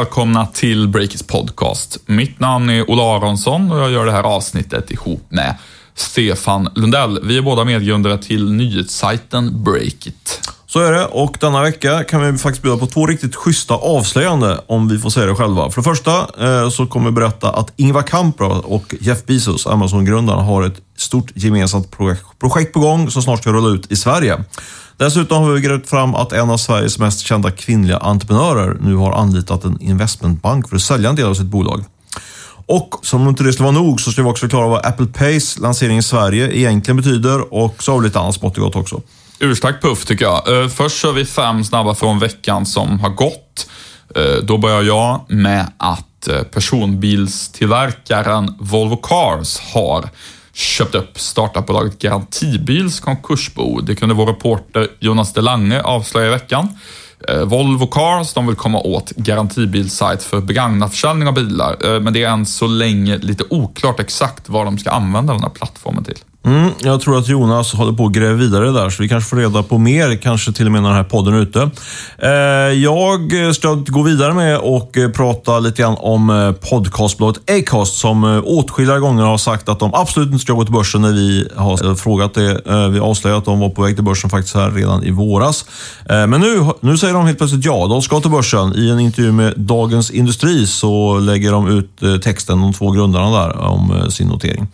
Välkomna till Breakits podcast. Mitt namn är Ola Aronsson och jag gör det här avsnittet ihop med Stefan Lundell. Vi är båda medgrundare till nyhetssajten Breakit. Så är det och denna vecka kan vi faktiskt bjuda på två riktigt schyssta avslöjande om vi får säga det själva. För det första eh, så kommer vi berätta att Ingvar Kamprad och Jeff Bezos, Amazon-grundaren, har ett stort gemensamt projekt på gång som snart ska rulla ut i Sverige. Dessutom har vi grävt fram att en av Sveriges mest kända kvinnliga entreprenörer nu har anlitat en investmentbank för att sälja en del av sitt bolag. Och som om inte det skulle vara nog så ska vi också förklara vad Apple Pays lansering i Sverige egentligen betyder och så har vi lite annat smått och gott också. Urstark puff tycker jag. Eh, först kör vi fem snabba från veckan som har gått. Eh, då börjar jag med att eh, personbilstillverkaren Volvo Cars har köpt upp startupbolaget Garantibils konkursbo. Det kunde vår reporter Jonas Delange avslöja i veckan. Volvo Cars, de vill komma åt garantibilsajt för begagnatförsäljning av bilar, men det är än så länge lite oklart exakt vad de ska använda den här plattformen till. Mm, jag tror att Jonas håller på att gräva vidare där, så vi kanske får reda på mer, kanske till och med när den här podden är ute. Eh, jag eh, ska gå vidare med och eh, prata lite grann om podcastbolaget Acast som åtskilliga gånger har sagt att de absolut inte ska gå till börsen när vi har frågat det. Vi avslöjade att de var på väg till börsen faktiskt här redan i våras. Men nu, nu säger de helt plötsligt ja, de ska till börsen. I en intervju med Dagens Industri så lägger de ut texten, de två grundarna där, om sin notering.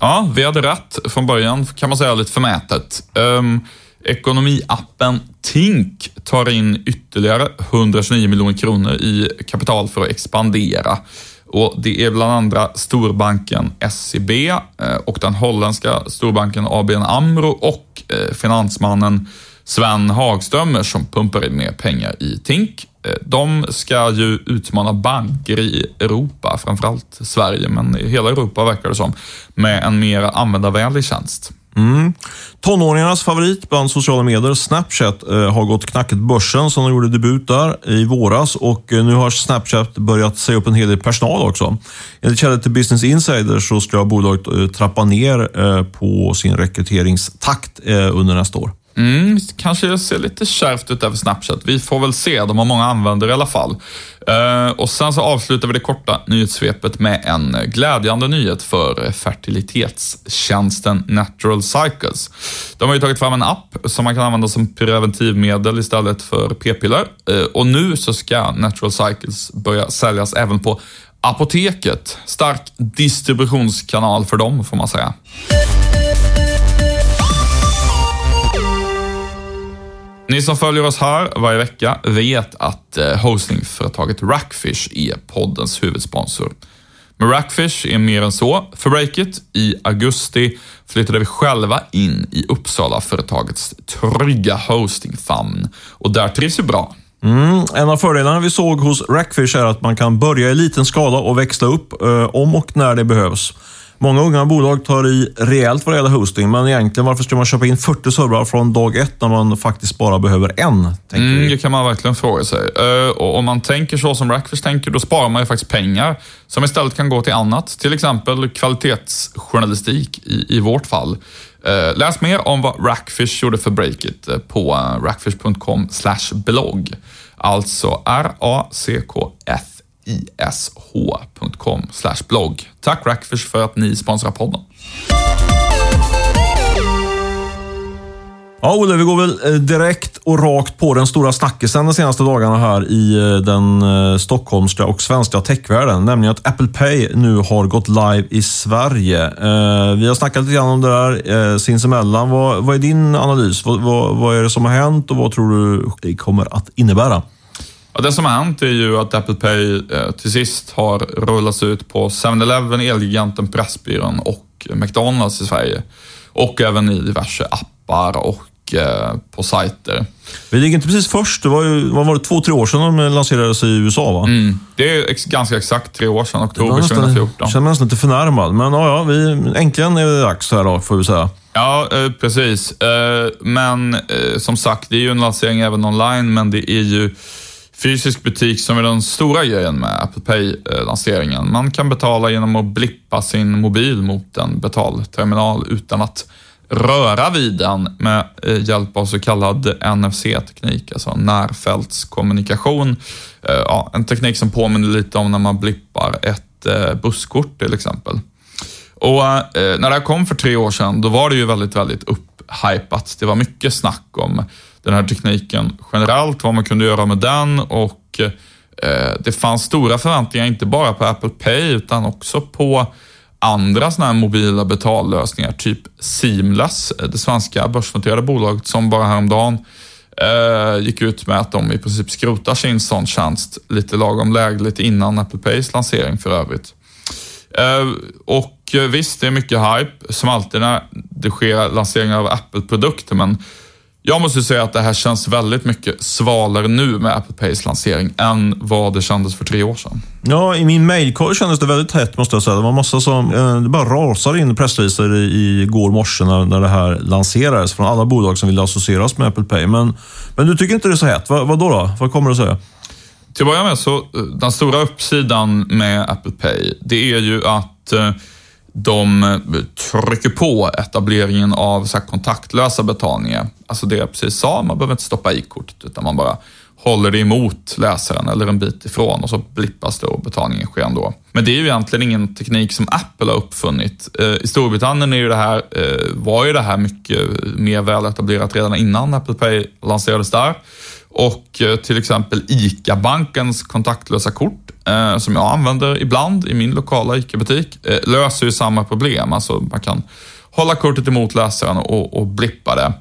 Ja, vi hade rätt från början, kan man säga lite förmätet. Um, ekonomiappen Tink tar in ytterligare 129 miljoner kronor i kapital för att expandera. Och Det är bland andra storbanken SEB eh, och den holländska storbanken ABN AMRO och eh, finansmannen Sven Hagströmer som pumpar in mer pengar i Tink. Eh, de ska ju utmana banker i Europa, framförallt Sverige, men i hela Europa verkar det som, med en mer användarvänlig tjänst. Mm. Tonåringarnas favorit bland sociala medier, Snapchat, eh, har gått knackigt börsen som de gjorde debut där i våras och eh, nu har Snapchat börjat säga upp en hel del personal också. Enligt källor till Business Insider så ska bolaget eh, trappa ner eh, på sin rekryteringstakt eh, under nästa år. Mm, kanske ser lite kärvt ut över Snapchat. Vi får väl se. De har många användare i alla fall. Uh, och Sen så avslutar vi det korta nyhetssvepet med en glädjande nyhet för fertilitetstjänsten Natural Cycles. De har ju tagit fram en app som man kan använda som preventivmedel istället för p-piller. Uh, och nu så ska Natural Cycles börja säljas även på apoteket. Stark distributionskanal för dem, får man säga. Ni som följer oss här varje vecka vet att eh, hostingföretaget Rackfish är poddens huvudsponsor. Men Rackfish är mer än så. För Breakit i augusti flyttade vi själva in i Uppsala-företagets trygga hostingfamn och där trivs vi bra. Mm, en av fördelarna vi såg hos Rackfish är att man kan börja i liten skala och växla upp eh, om och när det behövs. Många unga bolag tar i rejält vad det gäller hosting, men egentligen varför ska man köpa in 40 servrar från dag ett när man faktiskt bara behöver en? Mm, det kan man verkligen fråga sig. Uh, och om man tänker så som Rackfish tänker, då sparar man ju faktiskt pengar som istället kan gå till annat. Till exempel kvalitetsjournalistik i, i vårt fall. Uh, läs mer om vad Rackfish gjorde för Breakit uh, på rackfish.com blogg. Alltså R-A-C-K-F ish.com blogg. Tack Rackfish för att ni sponsrar podden. Ja, Olle, vi går väl eh, direkt och rakt på den stora snackisen de senaste dagarna här i eh, den eh, stockholmska och svenska techvärlden. Nämligen att Apple Pay nu har gått live i Sverige. Vi har snackat lite grann om det där sinsemellan. Vad, vad är din analys? Vad, vad, vad är det som har hänt och vad tror du det kommer att innebära? Ja, det som har hänt är ju att Apple Pay eh, till sist har rullats ut på 7-Eleven, Elgiganten, Pressbyrån och McDonalds i Sverige. Och även i diverse appar och eh, på sajter. Vi ligger inte precis först. Det var ju vad var det, två, tre år sedan de lanserades i USA va? Mm, det är ex ganska exakt tre år sedan, oktober 2014. Jag känner mig nästan lite förnärmad, men ja, ja vi, äntligen är det dags här då, får vi säga. Ja, eh, precis. Men som sagt, det är ju en lansering även online, men det är ju fysisk butik som är den stora grejen med Apple Pay-lanseringen. Eh, man kan betala genom att blippa sin mobil mot en betalterminal utan att röra vid den med eh, hjälp av så kallad NFC-teknik, alltså närfältskommunikation. Eh, ja, en teknik som påminner lite om när man blippar ett busskort till exempel. Och när det här kom för tre år sedan, då var det ju väldigt, väldigt upphypat. Det var mycket snack om den här tekniken generellt, vad man kunde göra med den och eh, det fanns stora förväntningar, inte bara på Apple Pay, utan också på andra sådana här mobila betallösningar, typ Seamless, eh, det svenska börsnoterade bolaget som bara häromdagen eh, gick ut med att de i princip skrotar sin sån tjänst lite lagom lägligt innan Apple Pays lansering för övrigt. Eh, och eh, visst, det är mycket hype, som alltid när det sker lanseringar av Apple-produkter, men jag måste säga att det här känns väldigt mycket svalare nu med Apple Pays lansering än vad det kändes för tre år sedan. Ja, i min mailkorg kändes det väldigt hett måste jag säga. Det var massa som, eh, det bara rasade in pressreleaser i, går morse när, när det här lanserades från alla bolag som ville associeras med Apple Pay. Men, men du tycker inte det är så hett. Vad, vad då, då? Vad kommer du säga? Till att börja med så, eh, den stora uppsidan med Apple Pay, det är ju att eh, de eh, trycker på etableringen av så kontaktlösa betalningar. Alltså det jag precis sa, man behöver inte stoppa i kortet utan man bara håller det emot läsaren eller en bit ifrån och så blippas det och betalningen sker ändå. Men det är ju egentligen ingen teknik som Apple har uppfunnit. Eh, I Storbritannien är ju det här, eh, var ju det här mycket mer väletablerat redan innan Apple Pay lanserades där. Och eh, till exempel ICA-bankens kontaktlösa kort eh, som jag använder ibland i min lokala ICA-butik, eh, löser ju samma problem. Alltså man kan hålla kortet emot läsaren och, och blippa det.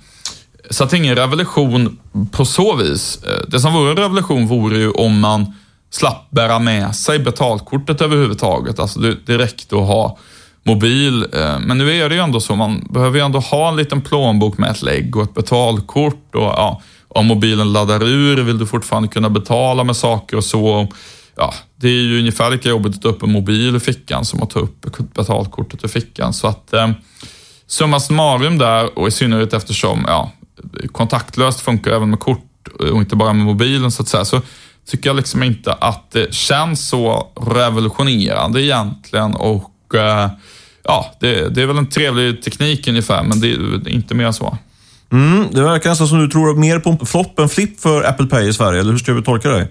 Så att det är ingen revolution på så vis. Eh, det som vore en revolution vore ju om man slapp bära med sig betalkortet överhuvudtaget. Alltså det, det räckte att ha mobil. Eh, men nu är det ju ändå så, man behöver ju ändå ha en liten plånbok med ett lägg och ett betalkort. Och, ja, om mobilen laddar ur vill du fortfarande kunna betala med saker och så ja, det är ju ungefär lika jobbigt att ta upp en mobil i fickan som att ta upp betalkortet i fickan. Så att eh, summa summarum där och i synnerhet eftersom ja, kontaktlöst funkar även med kort och inte bara med mobilen så att säga. Så tycker jag liksom inte att det känns så revolutionerande egentligen och eh, ja, det, det, är väl en trevlig teknik ungefär, men det är inte mer så. Mm, det verkar nästan som du tror mer på flopp än flipp för Apple Pay i Sverige, eller hur ska vi tolka dig?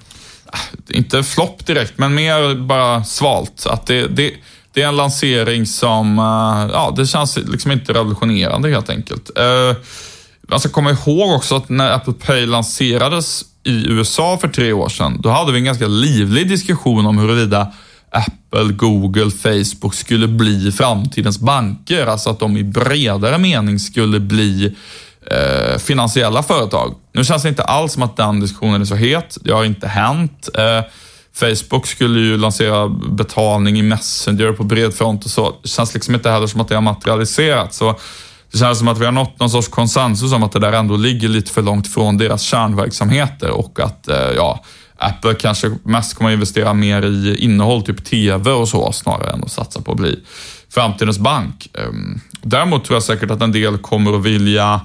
Ah, inte flopp direkt, men mer bara svalt. Att det, det, det är en lansering som, eh, ja, det känns liksom inte revolutionerande helt enkelt. Eh, man ska komma ihåg också att när Apple Pay lanserades i USA för tre år sedan, då hade vi en ganska livlig diskussion om huruvida Apple, Google, Facebook skulle bli framtidens banker. Alltså att de i bredare mening skulle bli eh, finansiella företag. Nu känns det inte alls som att den diskussionen är så het. Det har inte hänt. Eh, Facebook skulle ju lansera betalning i Messenger på bred front och så. Det känns liksom inte heller som att det har materialiserats. Så det känns som att vi har nått någon sorts konsensus om att det där ändå ligger lite för långt från deras kärnverksamheter och att, eh, ja, Apple kanske mest kommer att investera mer i innehåll, typ TV och så, snarare än att satsa på att bli framtidens bank. Ehm, däremot tror jag säkert att en del kommer att vilja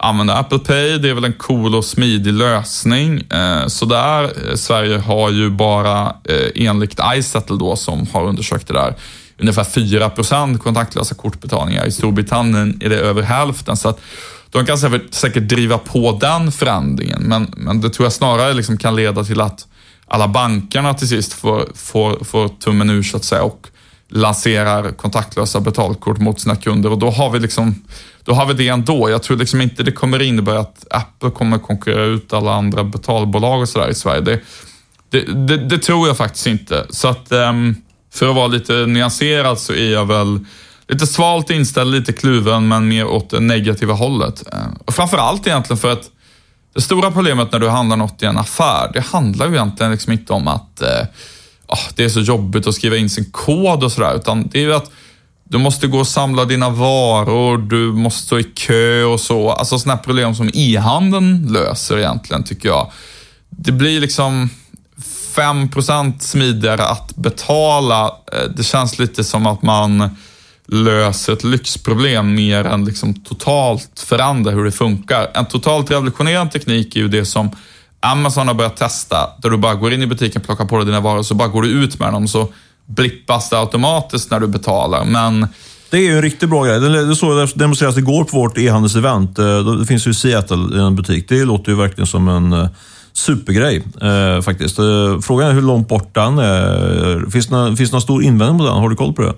använda Apple Pay. Det är väl en cool och smidig lösning. Eh, så där, eh, Sverige har ju bara eh, enligt iSettle då som har undersökt det där ungefär 4% kontaktlösa kortbetalningar. I Storbritannien är det över hälften. Så att de kan säkert, säkert driva på den förändringen, men, men det tror jag snarare liksom kan leda till att alla bankerna till sist får, får, får tummen ur så att säga och lanserar kontaktlösa betalkort mot sina kunder och då har vi liksom då har vi det ändå. Jag tror liksom inte det kommer innebära att Apple kommer konkurrera ut alla andra betalbolag och sådär i Sverige. Det, det, det, det, tror jag faktiskt inte. Så att um, för att vara lite nyanserad så är jag väl lite svalt inställd, lite kluven, men mer åt det negativa hållet. Uh, och framförallt egentligen för att det stora problemet när du handlar något i en affär, det handlar ju egentligen liksom inte om att uh, oh, det är så jobbigt att skriva in sin kod och sådär, utan det är ju att du måste gå och samla dina varor, du måste stå i kö och så. Alltså sådana problem som e-handeln löser egentligen, tycker jag. Det blir liksom 5% smidigare att betala. Eh, det känns lite som att man löser ett lyxproblem mer än liksom totalt förändra hur det funkar. En totalt revolutionerande teknik är ju det som Amazon har börjat testa, där du bara går in i butiken, plockar på dig dina varor, så bara går du ut med dem, så blippas det automatiskt när du betalar. Men Det är ju en riktigt bra grej. Det, det, så, det demonstrerades igår på vårt e-handelsevent. Eh, Det finns ju i Seattle i en butik. Det låter ju verkligen som en eh, supergrej eh, faktiskt. Eh, Frågan är hur långt bort den är. Finns det, någon, finns det någon stor invändning på den? Har du koll på det?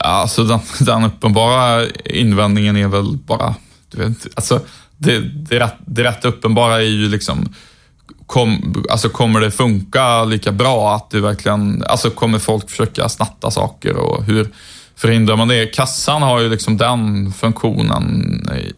Ja, alltså den, den uppenbara invändningen är väl bara, du vet, alltså det, det, rätt, det rätt uppenbara är ju liksom, kom, alltså kommer det funka lika bra? Att du verkligen, alltså kommer folk försöka snatta saker och hur förhindrar man det? Kassan har ju liksom den funktionen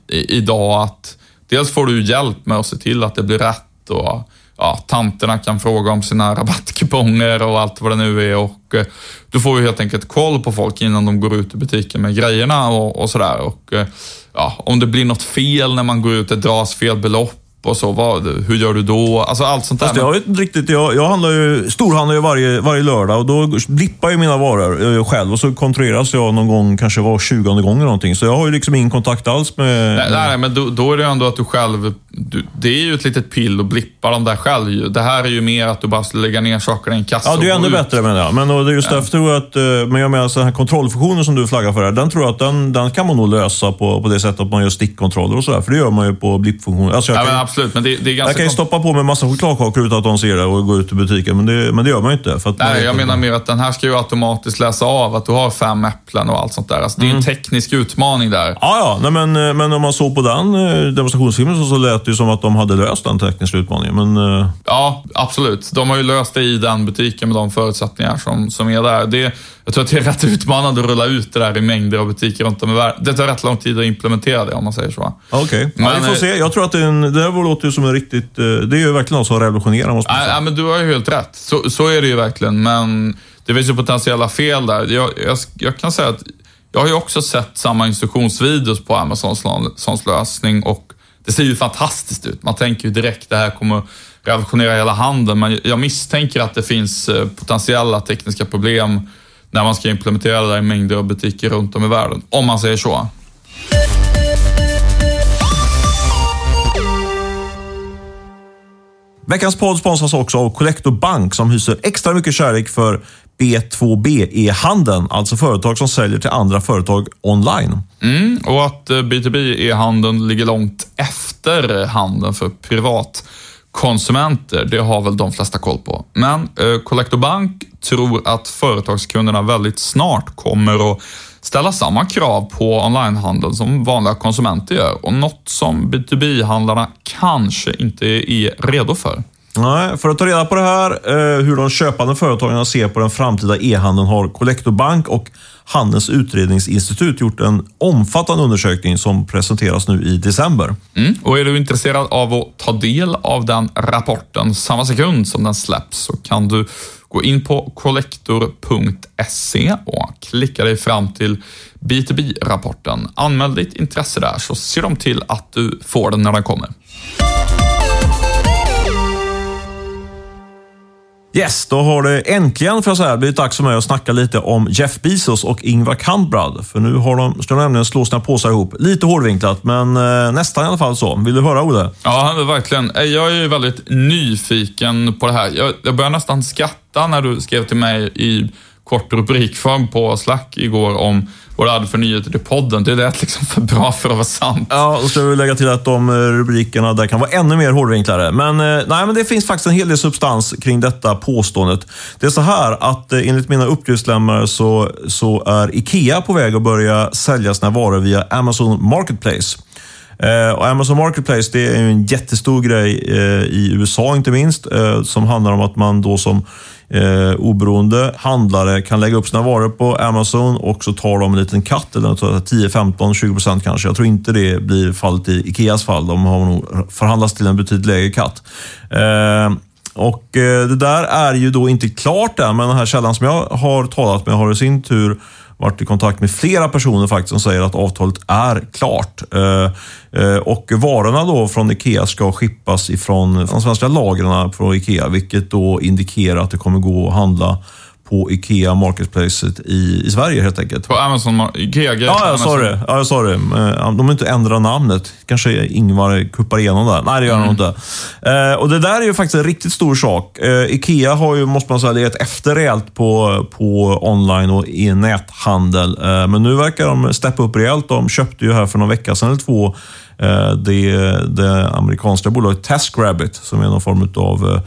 i, i, idag att dels får du hjälp med att se till att det blir rätt och ja, tanterna kan fråga om sina rabattkuponger och allt vad det nu är och eh, du får ju helt enkelt koll på folk innan de går ut i butiken med grejerna och, och sådär. Och eh, ja, om det blir något fel när man går ut, det dras fel belopp och så, vad, hur gör du då? Alltså allt sånt där. Fast jag inte riktigt. Jag, jag handlar ju, storhandlar ju varje, varje lördag och då blippar ju mina varor eh, själv och så kontrolleras jag någon gång, kanske var 20 gång eller någonting. Så jag har ju liksom ingen kontakt alls med... Nej, nej men då, då är det ändå att du själv, du, det är ju ett litet pill att blippa dem där själv. Det här är ju mer att du bara ska lägga ner saker i en kassa Ja, det är ju ännu ut. bättre menar jag. Men det är just därför tror jag att, eh, men jag menar den här kontrollfunktionen som du flaggar för, här, den tror jag att den, den kan man nog lösa på, på det sättet att man gör stickkontroller och sådär. För det gör man ju på blippfunktionen. Alltså jag Ja, kan, absolut, men det, det är ganska jag kan ju stoppa på med massa chokladkakor utan att de ser det och gå ut i butiken, men det, men det gör man ju inte. För Nej, jag menar mer att den här ska ju automatiskt läsa av att du har fem äpplen och allt sånt där. Alltså, det är Mm. en teknisk utmaning där. Ja, ja. Nej, men, eh, men om man såg på den eh, demonstrationsfilmen så, så lät det ju som att de hade löst den tekniska utmaningen. Men, eh, Ja, absolut. De har ju löst det i den butiken med de förutsättningar som, som är där. Det, jag tror att det är rätt utmanande att rulla ut det där i mängder av butiker runt om i världen. Det tar rätt lång tid att implementera det, om man säger så. Okej, ja, Men, vi får eh, se. Jag tror att det, är en, det där låter ju som en riktigt... eh, Det är ju verkligen något som revolutionerar, måste man säga. nej, men du har ju helt rätt. Så, så är det ju verkligen, men det finns ju potentiella fel där. Jag, jag, jag kan säga att jag har ju också sett samma instruktionsvideos på Amazons Amazons lösning och det ser ju fantastiskt ut. Man tänker ju direkt det här kommer revolutionera hela handeln, men jag misstänker att det finns eh, potentiella tekniska problem när man ska implementera det där i mängder av butiker runt om i världen, om man säger så. Veckans podd sponsras också av Collector Bank som hyser extra mycket kärlek för B2B-e-handeln, alltså företag som säljer till andra företag online. Mm, och att eh, B2B-e-handeln ligger långt efter handeln för Konsumenter, det har väl de flesta koll på. Men eh, Collector Bank tror att företagskunderna väldigt snart kommer att ställa samma krav på onlinehandeln som vanliga konsumenter gör och något som B2B-handlarna kanske inte är redo för. Nej, för att ta reda på det här, eh, hur de köpande företagen ser på den framtida e-handeln har Collector Bank och Handelns utredningsinstitut gjort en omfattande undersökning som presenteras nu i december. Mm. Och är du intresserad av att ta del av den rapporten samma sekund som den släpps så kan du gå in på collector.se och klicka dig fram till B2B-rapporten. Anmäl ditt intresse där så ser de till att du får den när den kommer. Yes, då har det äntligen för att säga, blivit dags för mig att snacka lite om Jeff Bezos och Ingvar Kamprad. För nu har de, ska de nämligen slå sina påsar ihop. Lite hårdvinklat, men eh, nästan i alla fall så. Vill du höra, Olle? Ja, verkligen. Eh, jag är ju väldigt nyfiken på det här. Jag, jag började nästan skratta när du skrev till mig i kort rubrikform på Slack igår om vad du hade för nyheter till podden. Det lät liksom för bra för att vara sant. Ja, då ska vi lägga till att de eh, rubrikerna där kan vara ännu mer hårdvinklade. Men, eh, nej, men det finns faktiskt en hel del substans kring detta påståendet. Det är så här att eh, enligt mina uppgiftslämnare så, så är IKEA på väg att börja sälja sina varor via Amazon Marketplace. Och Amazon Marketplace det är ju en jättestor grej i USA inte minst, som handlar om att man då som eh, oberoende handlare kan lägga upp sina varor på Amazon och så tar de en liten katt, eller 10, 15, 20 procent kanske. Jag tror inte det blir fallet i Ikeas fall. De har nog förhandlats till en betydligt lägre katt. Eh, och eh, Det där är ju då inte klart än, men den här källan som jag har talat med har i sin tur varit i kontakt med flera personer faktiskt som säger att avtalet är klart. Eh, eh, och varorna då från Ikea ska skippas ifrån de svenska lagren från Ikea, vilket då indikerar att det kommer gå att handla på IKEA Marketplace i, i Sverige helt enkelt. På Amazon, Ikea Ja, jag sa det. Ja, jag sa det. Eh, De har inte ändrat namnet. Kanske Ingvar kuppar igenom där. Nej, det gör han Mm. inte. Eh, Och det där är ju faktiskt en riktigt stor sak. Eh, Ikea har ju, måste man säga, legat efter rejält på, på online och i näthandel. Eh, Men nu verkar de steppa upp rejält. De köpte ju här för någon vecka sedan eller två eh, det, det amerikanska bolaget TaskRabbit, som är någon form av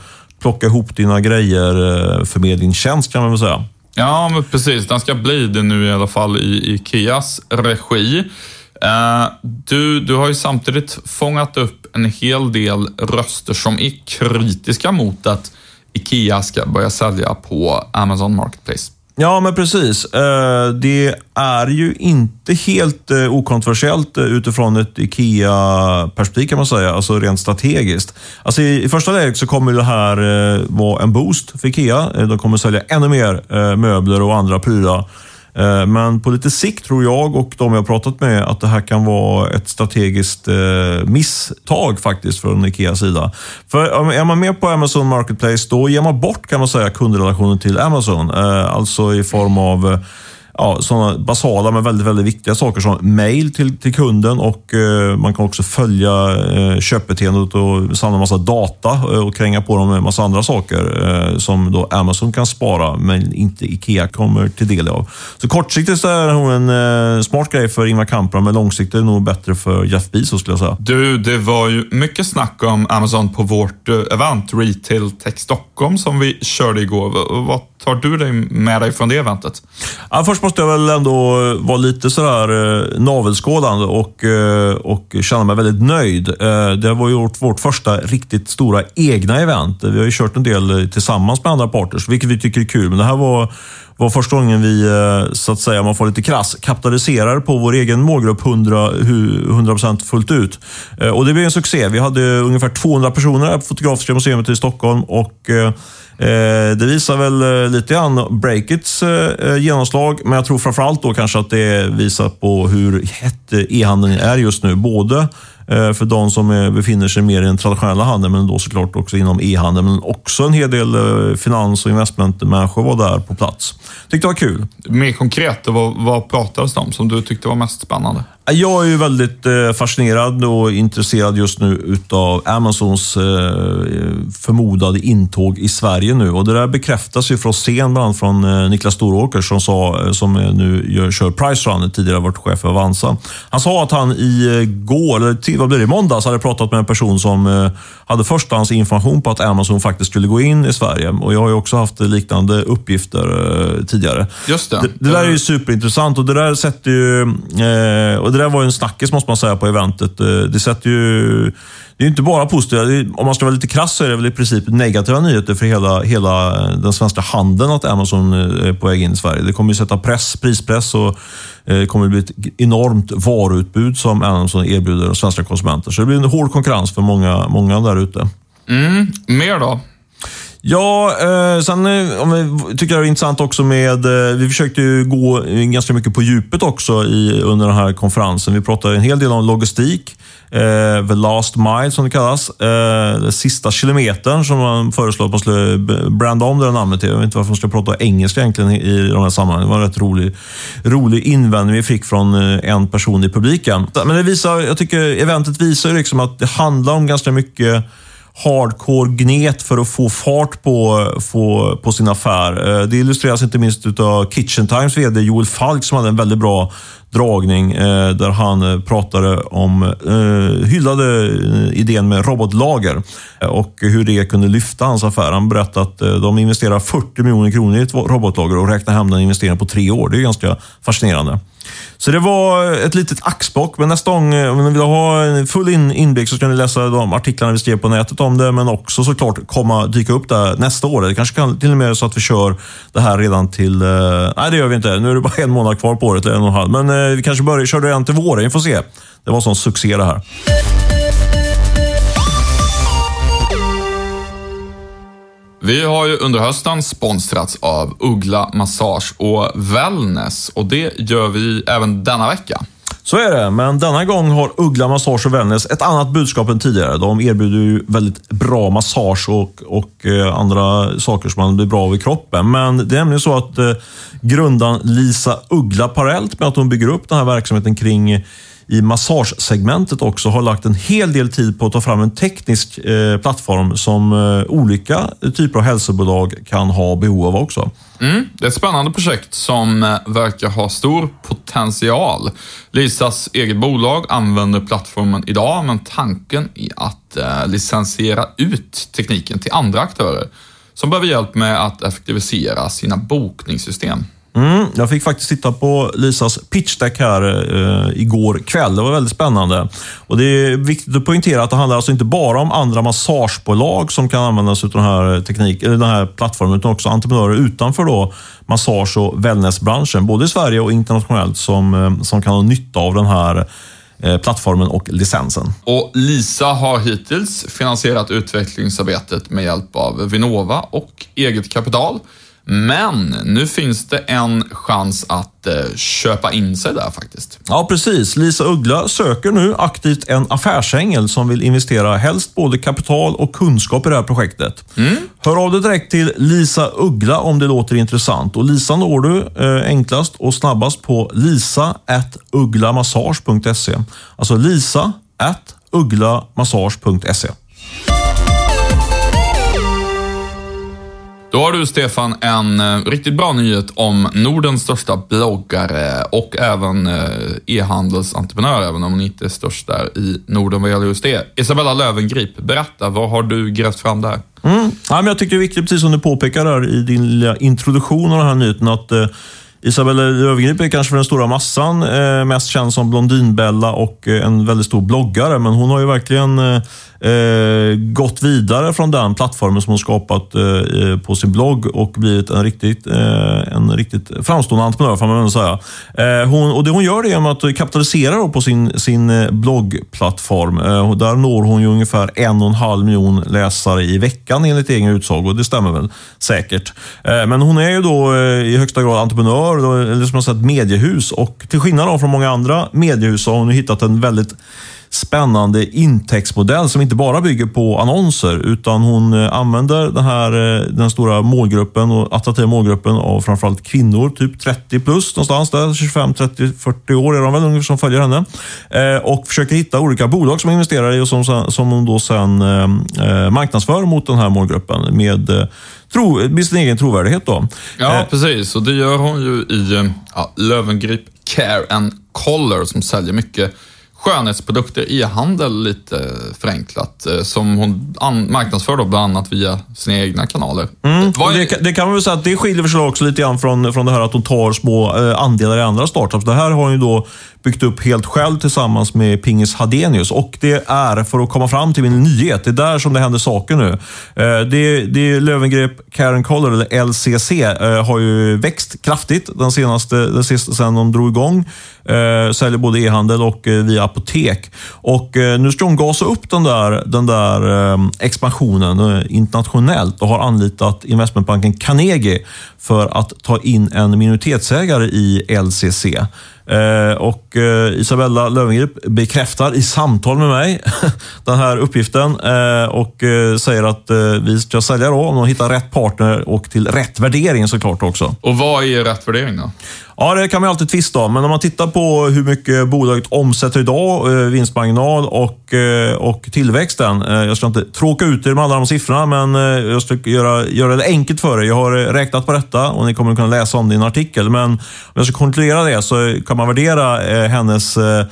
plocka ihop dina grejer eh, förmedlingstjänst kan man väl säga. Ja, men precis. Den ska bli det nu i alla fall i Ikeas regi. Eh, du, du har ju samtidigt fångat upp en hel del röster som är kritiska mot att Ikea ska börja sälja på Amazon Marketplace. Ja, men precis. Eh, det är ju inte helt eh, okontroversiellt eh, utifrån ett IKEA-perspektiv kan man säga, alltså rent strategiskt. Alltså i, första läget så kommer det här vara en boost för IKEA. De kommer sälja ännu mer möbler och andra prylar. Eh, men på lite sikt tror jag och de jag har pratat med att det här kan vara ett strategiskt eh, misstag faktiskt från Ikeas sida. För är man med på Amazon Marketplace då ger man bort kan man säga kundrelationen till Amazon. Eh, alltså i form av ja, sådana basala men väldigt, väldigt viktiga saker som mail till, till kunden och eh, man kan också följa eh, köpbeteendet och samla massa data eh, och kränga på dem med massa andra saker eh, som då Amazon kan spara men inte Ikea kommer till del av. Så kortsiktigt så är nog en eh, smart grej för Ingvar Kamprad men långsiktigt är det nog bättre för Jeff Bezos skulle jag säga. Du, det var ju mycket snack om Amazon på vårt event, Retail Tech Stockholm, som vi körde igår. Vad tar du dig med dig från det eventet? Ja, först måste jag väl ändå vara lite sådär eh, navelskådande och, eh, och känna mig väldigt nöjd. Eh, det var ju vårt, första riktigt stora egna event. Vi har ju kört en del tillsammans med andra partners, vilket vi tycker är kul. Men det här var, var första gången vi, så att säga, om man får lite krass, kapitaliserar på vår egen målgrupp 100, hu- 100% fullt ut. Och det blev en succé. Vi hade ungefär 200 personer här på Fotografiska museet i Stockholm och Eh, det visar väl eh, lite grann Breakits eh, eh, genomslag, men jag tror framförallt då kanske att det visar på hur hett e-handeln är just nu. Både eh, för de som befinner sig mer i den traditionella handeln, men då såklart också inom e-handeln. Men också en hel del eh, finans och investmentmänniskor var där på plats. Tyckte det var kul. Mer konkret, vad, vad pratades det om som du tyckte var mest spännande? Jag är ju väldigt eh, fascinerad och intresserad just nu utav Amazons eh, förmodade intåg i Sverige nu. Och Det där bekräftas ju från scen, bland annat från eh, Niklas Storåker som, sa, som nu gör, kör Price Run, tidigare varit chef för Avanza. Han sa att han i går, eller vad blir det, i måndags, hade pratat med en person som hade förstahandsinformation på att Amazon faktiskt skulle gå in i Sverige. Och Jag har ju också haft liknande uppgifter tidigare. Just det. Det, det där är ju superintressant och det där sätter ju... Eh, det där var ju en snackis måste man säga på eventet. Eh, det sätter ju... Det är ju inte bara positiva. Om man ska vara lite krass så är det väl i princip negativa nyheter för hela, hela den svenska handeln att Amazon eh, är på väg in i Sverige. Det kommer ju sätta press, prispress och eh, det kommer bli ett enormt varuutbud som Amazon erbjuder de svenska konsumenter. Så det blir en hård konkurrens för många, många där ute. Mm, mer då? Ja, eh, sen eh, om vi tycker jag det är intressant också med... Eh, vi försökte ju gå ganska mycket på djupet också i, under den här konferensen. Vi pratade en hel del om logistik. Eh, the last mile som det kallas. Eh, den sista kilometern som man föreslår att man skulle branda om det namnet till. Jag vet inte varför man ska prata engelska egentligen i- de här sammanhangen. Det var en rätt rolig, rolig invändning vi fick från eh, en person i publiken. Men det visar, jag tycker eventet visar liksom att det handlar om ganska mycket hardcore gnet för att få fart på, få, på sin affär. Eh, det illustreras inte minst av Kitchen Times VD Joel Falk som hade en väldigt bra dragning eh, där han eh, pratade om, hyllade idén med robotlager och hur det kunde lyfta hans affär. Han berättade att de investerar 40 miljoner kronor i ett robotlager och räknar hem den investeringen på tre år. Det är ganska fascinerande. Så det var ett litet axplock, men nästa gång, eh, om ni vill ha en full in, inblick så ska ni läsa de artiklarna vi skrev på nätet om det, men också såklart komma dyka upp där nästa år. Det kanske kan till och med så att vi kör det här redan till... Eh, nej, det gör vi inte. Nu är det bara en månad kvar på året, eller en och en halv. Men eh, vi kanske börjar, kör det redan till våren. Vi får se. Det var en sån succé det här. Vi har ju under hösten sponsrats av Uggla Massage och Wellness och det gör vi även denna vecka. Så är det, men denna gång har Uggla Massage och Wellness ett annat budskap än tidigare. De erbjuder ju väldigt bra massage och, och eh, andra saker som man blir bra av i kroppen. Men det är nämligen så att eh, grundaren Lisa Uggla parallellt med att hon bygger upp den här verksamheten kring i massagesegmentet också har lagt en hel del tid på att ta fram en teknisk eh, plattform som eh, olika typer av hälsobolag kan ha behov av också. Mm, det är ett spännande projekt som eh, verkar ha stor potential. Lisas eget bolag använder plattformen idag, men tanken är att eh, licensiera ut tekniken till andra aktörer som behöver hjälp med att effektivisera sina bokningssystem. Mm, jag fick faktiskt titta på Lisas pitchdeck här eh, igår kväll. Det var väldigt spännande. Och Det är viktigt att poängtera att det handlar alltså inte bara om andra massagebolag som kan använda sig av den här, teknik, eller den här plattformen, utan också entreprenörer utanför då massage och wellnessbranschen, både i Sverige och internationellt, som, eh, som kan ha nytta av den här eh, plattformen och licensen. Och Lisa har hittills finansierat utvecklingsarbetet med hjälp av Vinnova och eget kapital. Men nu finns det en chans att eh, köpa in sig där faktiskt. Ja, precis. Lisa Uggla söker nu aktivt en affärsängel som vill investera helst både kapital och kunskap i det här projektet. Mm. Hör av dig direkt till Lisa Uggla om det låter intressant. Och Lisa når du eh, enklast och snabbast på lisa.ugglamassage.se. Alltså lisa.ugglamassage.se. Då har du Stefan en eh, riktigt bra nyhet om Nordens största bloggare och även eh, e-handelsentreprenör, även om hon inte är störst där i Norden vad gäller just det. Isabella Lövengrip, berätta, vad har du grävt fram där? Mm. Ja, men jag tycker det är viktigt, precis som du påpekar där i din lilla introduktion av den här nyheten, att eh, Isabella Löwengrip är kanske för den stora massan eh, mest känd som Blondinbella och eh, en väldigt stor bloggare, men hon har ju verkligen eh, eh, gått vidare från den plattformen som hon skapat eh, på sin blogg och blivit en riktigt, eh, en riktigt framstående entreprenör, får man väl säga. Eh, hon, och det hon gör det genom att kapitalisera på sin, sin eh, bloggplattform. Eh, där når hon ju ungefär en och en halv miljon läsare i veckan enligt egen utsago. Det stämmer väl säkert. Eh, men hon är ju då eh, i högsta grad entreprenör, eller som jag sagt mediehus och till skillnad från många andra mediehus så har hon hittat en väldigt spännande intäktsmodell som inte bara bygger på annonser utan hon eh, använder den här eh, den stora målgruppen och attraktiva målgruppen av framförallt kvinnor, typ 30 plus någonstans där, 25, 30, 40 år är de väl ungefär som följer henne. Eh, och försöker hitta olika bolag som investerar i och som, som hon då sen marknadsför mot den här målgruppen med tro, med sin egen trovärdighet. Då. Ja, precis. Och det gör hon ju i ja, Lövengrip Care and Color som säljer mycket skönhetsprodukter e-handel lite förenklat, eh, som hon marknadsför då bland annat via sina egna kanaler. Mm. Är... Det, det, kan man väl säga att det skiljer sig också lite grann från, från det här att hon tar små eh, andelar i andra startups. Det här har hon ju då byggt upp helt själv tillsammans med Pingis Hadenius. Och det är, för att komma fram till min nyhet, det är där som det händer saker nu. Eh, det, det Löwengrip Karen Collar, eller LCC, har ju växt kraftigt den senaste, den sista sen de drog igång. Säljer både e-handel och via apotek. Och eh, nu ska de gasa upp den där, den där eh, expansionen eh, internationellt och har anlitat investmentbanken Carnegie för att ta in en minoritetsägare i LCC. Eh, och eh, Isabella Löwengrip bekräftar i samtal med mig den här uppgiften eh, och säger att vi ska sälja då om de hittar rätt partner och till rätt värdering såklart också. Och vad är rätt värdering då? Ja, det kan man alltid tvista om, men om man tittar på hur mycket bolaget omsätter idag, vinstmarginal och, och tillväxten. Jag ska inte tråka ut er med alla de siffrorna, men jag ska göra, göra det enkelt för er. Jag har räknat på detta och ni kommer kunna läsa om det i en artikel, men om jag ska kontrollera det så kan man värdera eh, hennes eh,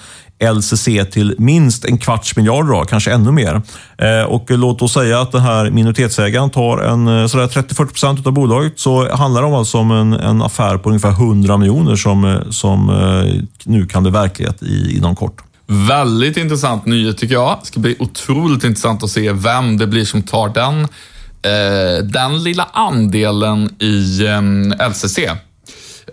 LCC till minst en kvarts miljard, då, kanske ännu mer. Eh, och låt oss säga att den här minoritetsägaren tar en eh, 30-40 procent av bolaget, så handlar det alltså om en, en affär på ungefär 100 miljoner som, eh, som eh, nu kan bli verklighet i, inom kort. Väldigt intressant nyhet tycker jag. Det ska bli otroligt intressant att se vem det blir som tar den, eh, den lilla andelen i eh, LCC.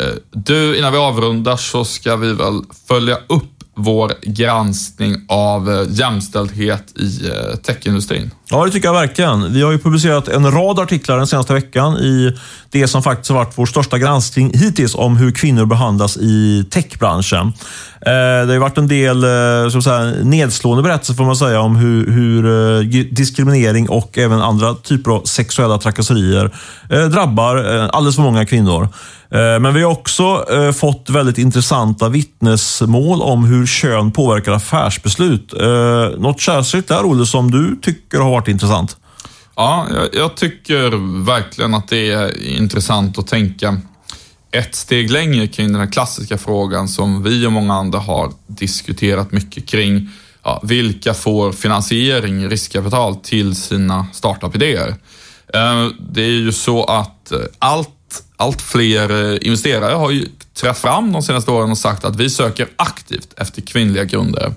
Eh, du, innan vi avrundar så ska vi väl följa upp vår granskning av eh, jämställdhet i eh, techindustrin. Ja, det tycker jag verkligen. Vi har ju publicerat en rad artiklar den senaste veckan i det som faktiskt har varit vår största granskning hittills om hur kvinnor behandlas i techbranschen. Eh, det har ju varit en del eh, så säga, nedslående berättelser får man säga om hur, eh, hur diskriminering och även andra typer av sexuella trakasserier drabbar alldeles för många kvinnor. Men vi har också fått väldigt intressanta vittnesmål om hur kön påverkar affärsbeslut. Något särskilt där, Olle, som du tycker har varit intressant? Ja, jag, jag tycker verkligen att det är intressant att tänka ett steg längre kring den här klassiska frågan som vi och många andra har diskuterat mycket kring. Ja, vilka får finansiering, riskkapital till sina startup-idéer? Eh, det är ju så att eh, allt, allt fler eh, investerare har ju trätt fram de senaste åren och sagt att vi söker aktivt efter kvinnliga grundare.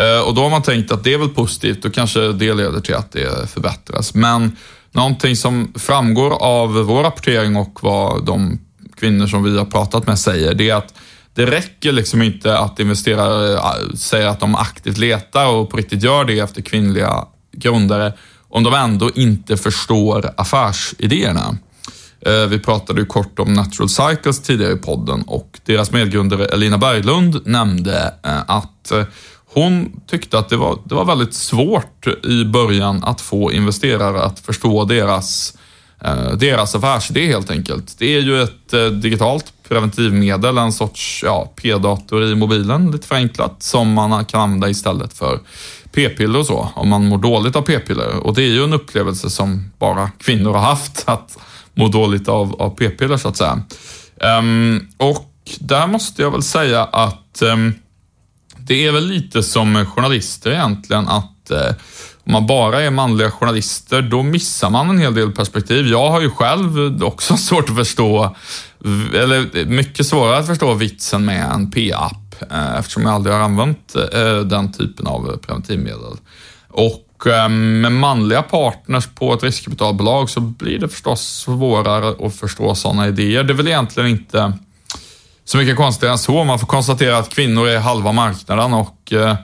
Eh, och då har man tänkt att det är väl positivt och kanske det leder till att det förbättras. Men någonting som framgår av vår rapportering och vad de kvinnor som vi har pratat med säger, det är att det räcker liksom inte att investerare eh, säger att de aktivt letar och på riktigt gör det efter kvinnliga grundare om de ändå inte förstår affärsidéerna. Eh, vi pratade ju kort om Natural Cycles tidigare i podden och deras medgrundare Elina Berglund nämnde att hon tyckte att det var, det var väldigt svårt i början att få investerare att förstå deras eh, deras affärsidé helt enkelt. Det är ju ett eh, digitalt preventivmedel, en sorts ja, p-dator i mobilen, lite förenklat, som man kan använda istället för p-piller och så, om man mår dåligt av p-piller. Och det är ju en upplevelse som bara kvinnor har haft, att må dåligt av, av p-piller så att säga. Um, och där måste jag väl säga att um, det är väl lite som journalister egentligen, att eh, om man bara är manliga journalister, då missar man en hel del perspektiv. Jag har ju själv också svårt att förstå, eller eh, mycket svårare att förstå vitsen med en P-app, eh, eftersom jag aldrig har använt eh, den typen av preventivmedel. Och eh, med manliga partners på ett riskkapitalbolag så blir det förstås svårare att förstå sådana idéer. Det är väl egentligen inte så mycket konstigare än så. Man får konstatera att kvinnor är halva marknaden och eh,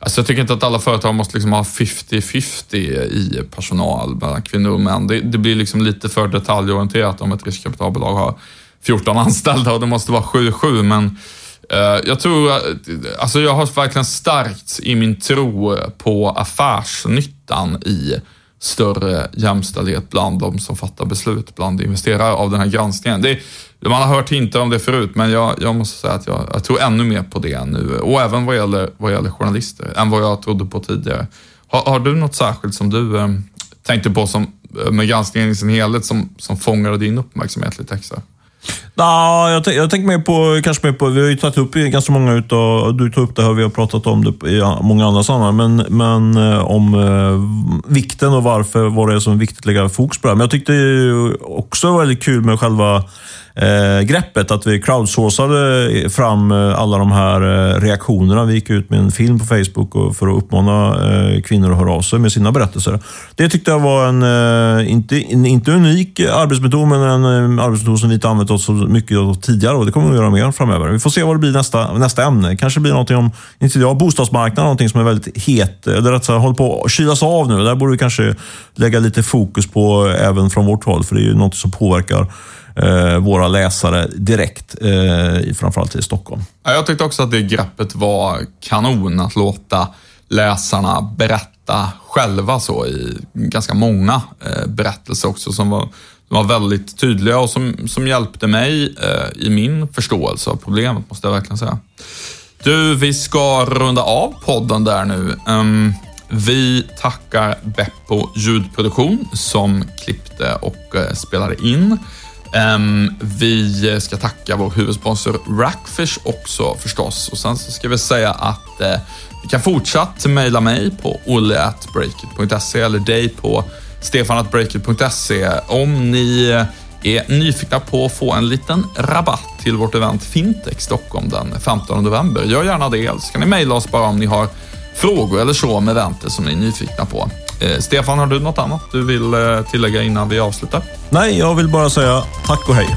Alltså jag tycker inte att alla företag måste liksom ha 50-50 i personal mellan kvinnor och män. Det, det, blir liksom lite för detaljorienterat om ett riskkapitalbolag har 14 anställda och det måste vara 7-7. Men eh, jag tror, alltså jag har verkligen stärkts i min tro på affärsnyttan i större jämställdhet bland de som fattar beslut, bland investerare av den här granskningen. Det, man har hört hintar om det förut, men jag, jag måste säga att jag, jag, tror ännu mer på det nu. Och även vad gäller, vad gäller journalister, än vad jag trodde på tidigare. Har, har du något särskilt som du eh, tänkte på som, eh, med granskningen i sin helhet som, som fångade din uppmärksamhet lite extra? Nah, jag, jag tänker mer på, kanske mer på, vi har ju tagit upp ganska många utav, du tog upp det här, vi har pratat om det i många andra sammanhang, men, men eh, om eh, vikten och varför, vad det är som är viktigt att lägga fokus på det här. Men jag tyckte också det var väldigt kul med själva eh, greppet. Att vi crowdsourcade fram eh, alla de här eh, reaktionerna. Vi gick ut med en film på Facebook för att uppmana eh, kvinnor att höra av sig med sina berättelser. Det tyckte jag var en, eh, inte, en, inte unik arbetsmetod, men en eh, arbetsmetod som vi inte använt oss så mycket av tidigare och det kommer vi göra mer framöver. Vi får se vad det blir nästa, nästa ämne. Kanske blir någonting om, inte jag, bostadsmarknaden, någonting som är väldigt het, eller rätt sagt håller på att kylas av nu. Där borde vi kanske lägga lite fokus på även från vårt håll, för det är ju något som påverkar Eh, våra läsare direkt, eh, framförallt i Stockholm. jag tyckte också att det greppet var kanon, att låta läsarna berätta själva så i ganska många eh, berättelser också som var, som var väldigt tydliga och som, som hjälpte mig eh, i min förståelse av problemet, måste jag verkligen säga. Du, vi ska runda av podden där nu. Um, vi tackar Beppo ljudproduktion som klippte och eh, spelade in. Um, vi ska tacka vår huvudsponsor Rackfish också förstås. Och sen så ska vi säga att eh, uh, vi kan fortsatt mejla mig på olle.breakit.se eller dig på stefanatbreakit.se om ni eh, är nyfikna på att få en liten rabatt till vårt event Fintech Stockholm den 15 november. Gör gärna det, så kan ni mejla oss bara om ni har frågor eller så om eventet som ni är nyfikna på. Eh, Stefan, har du något annat du vill eh, tillägga innan vi avslutar? Nej, jag vill bara säga tack och hej.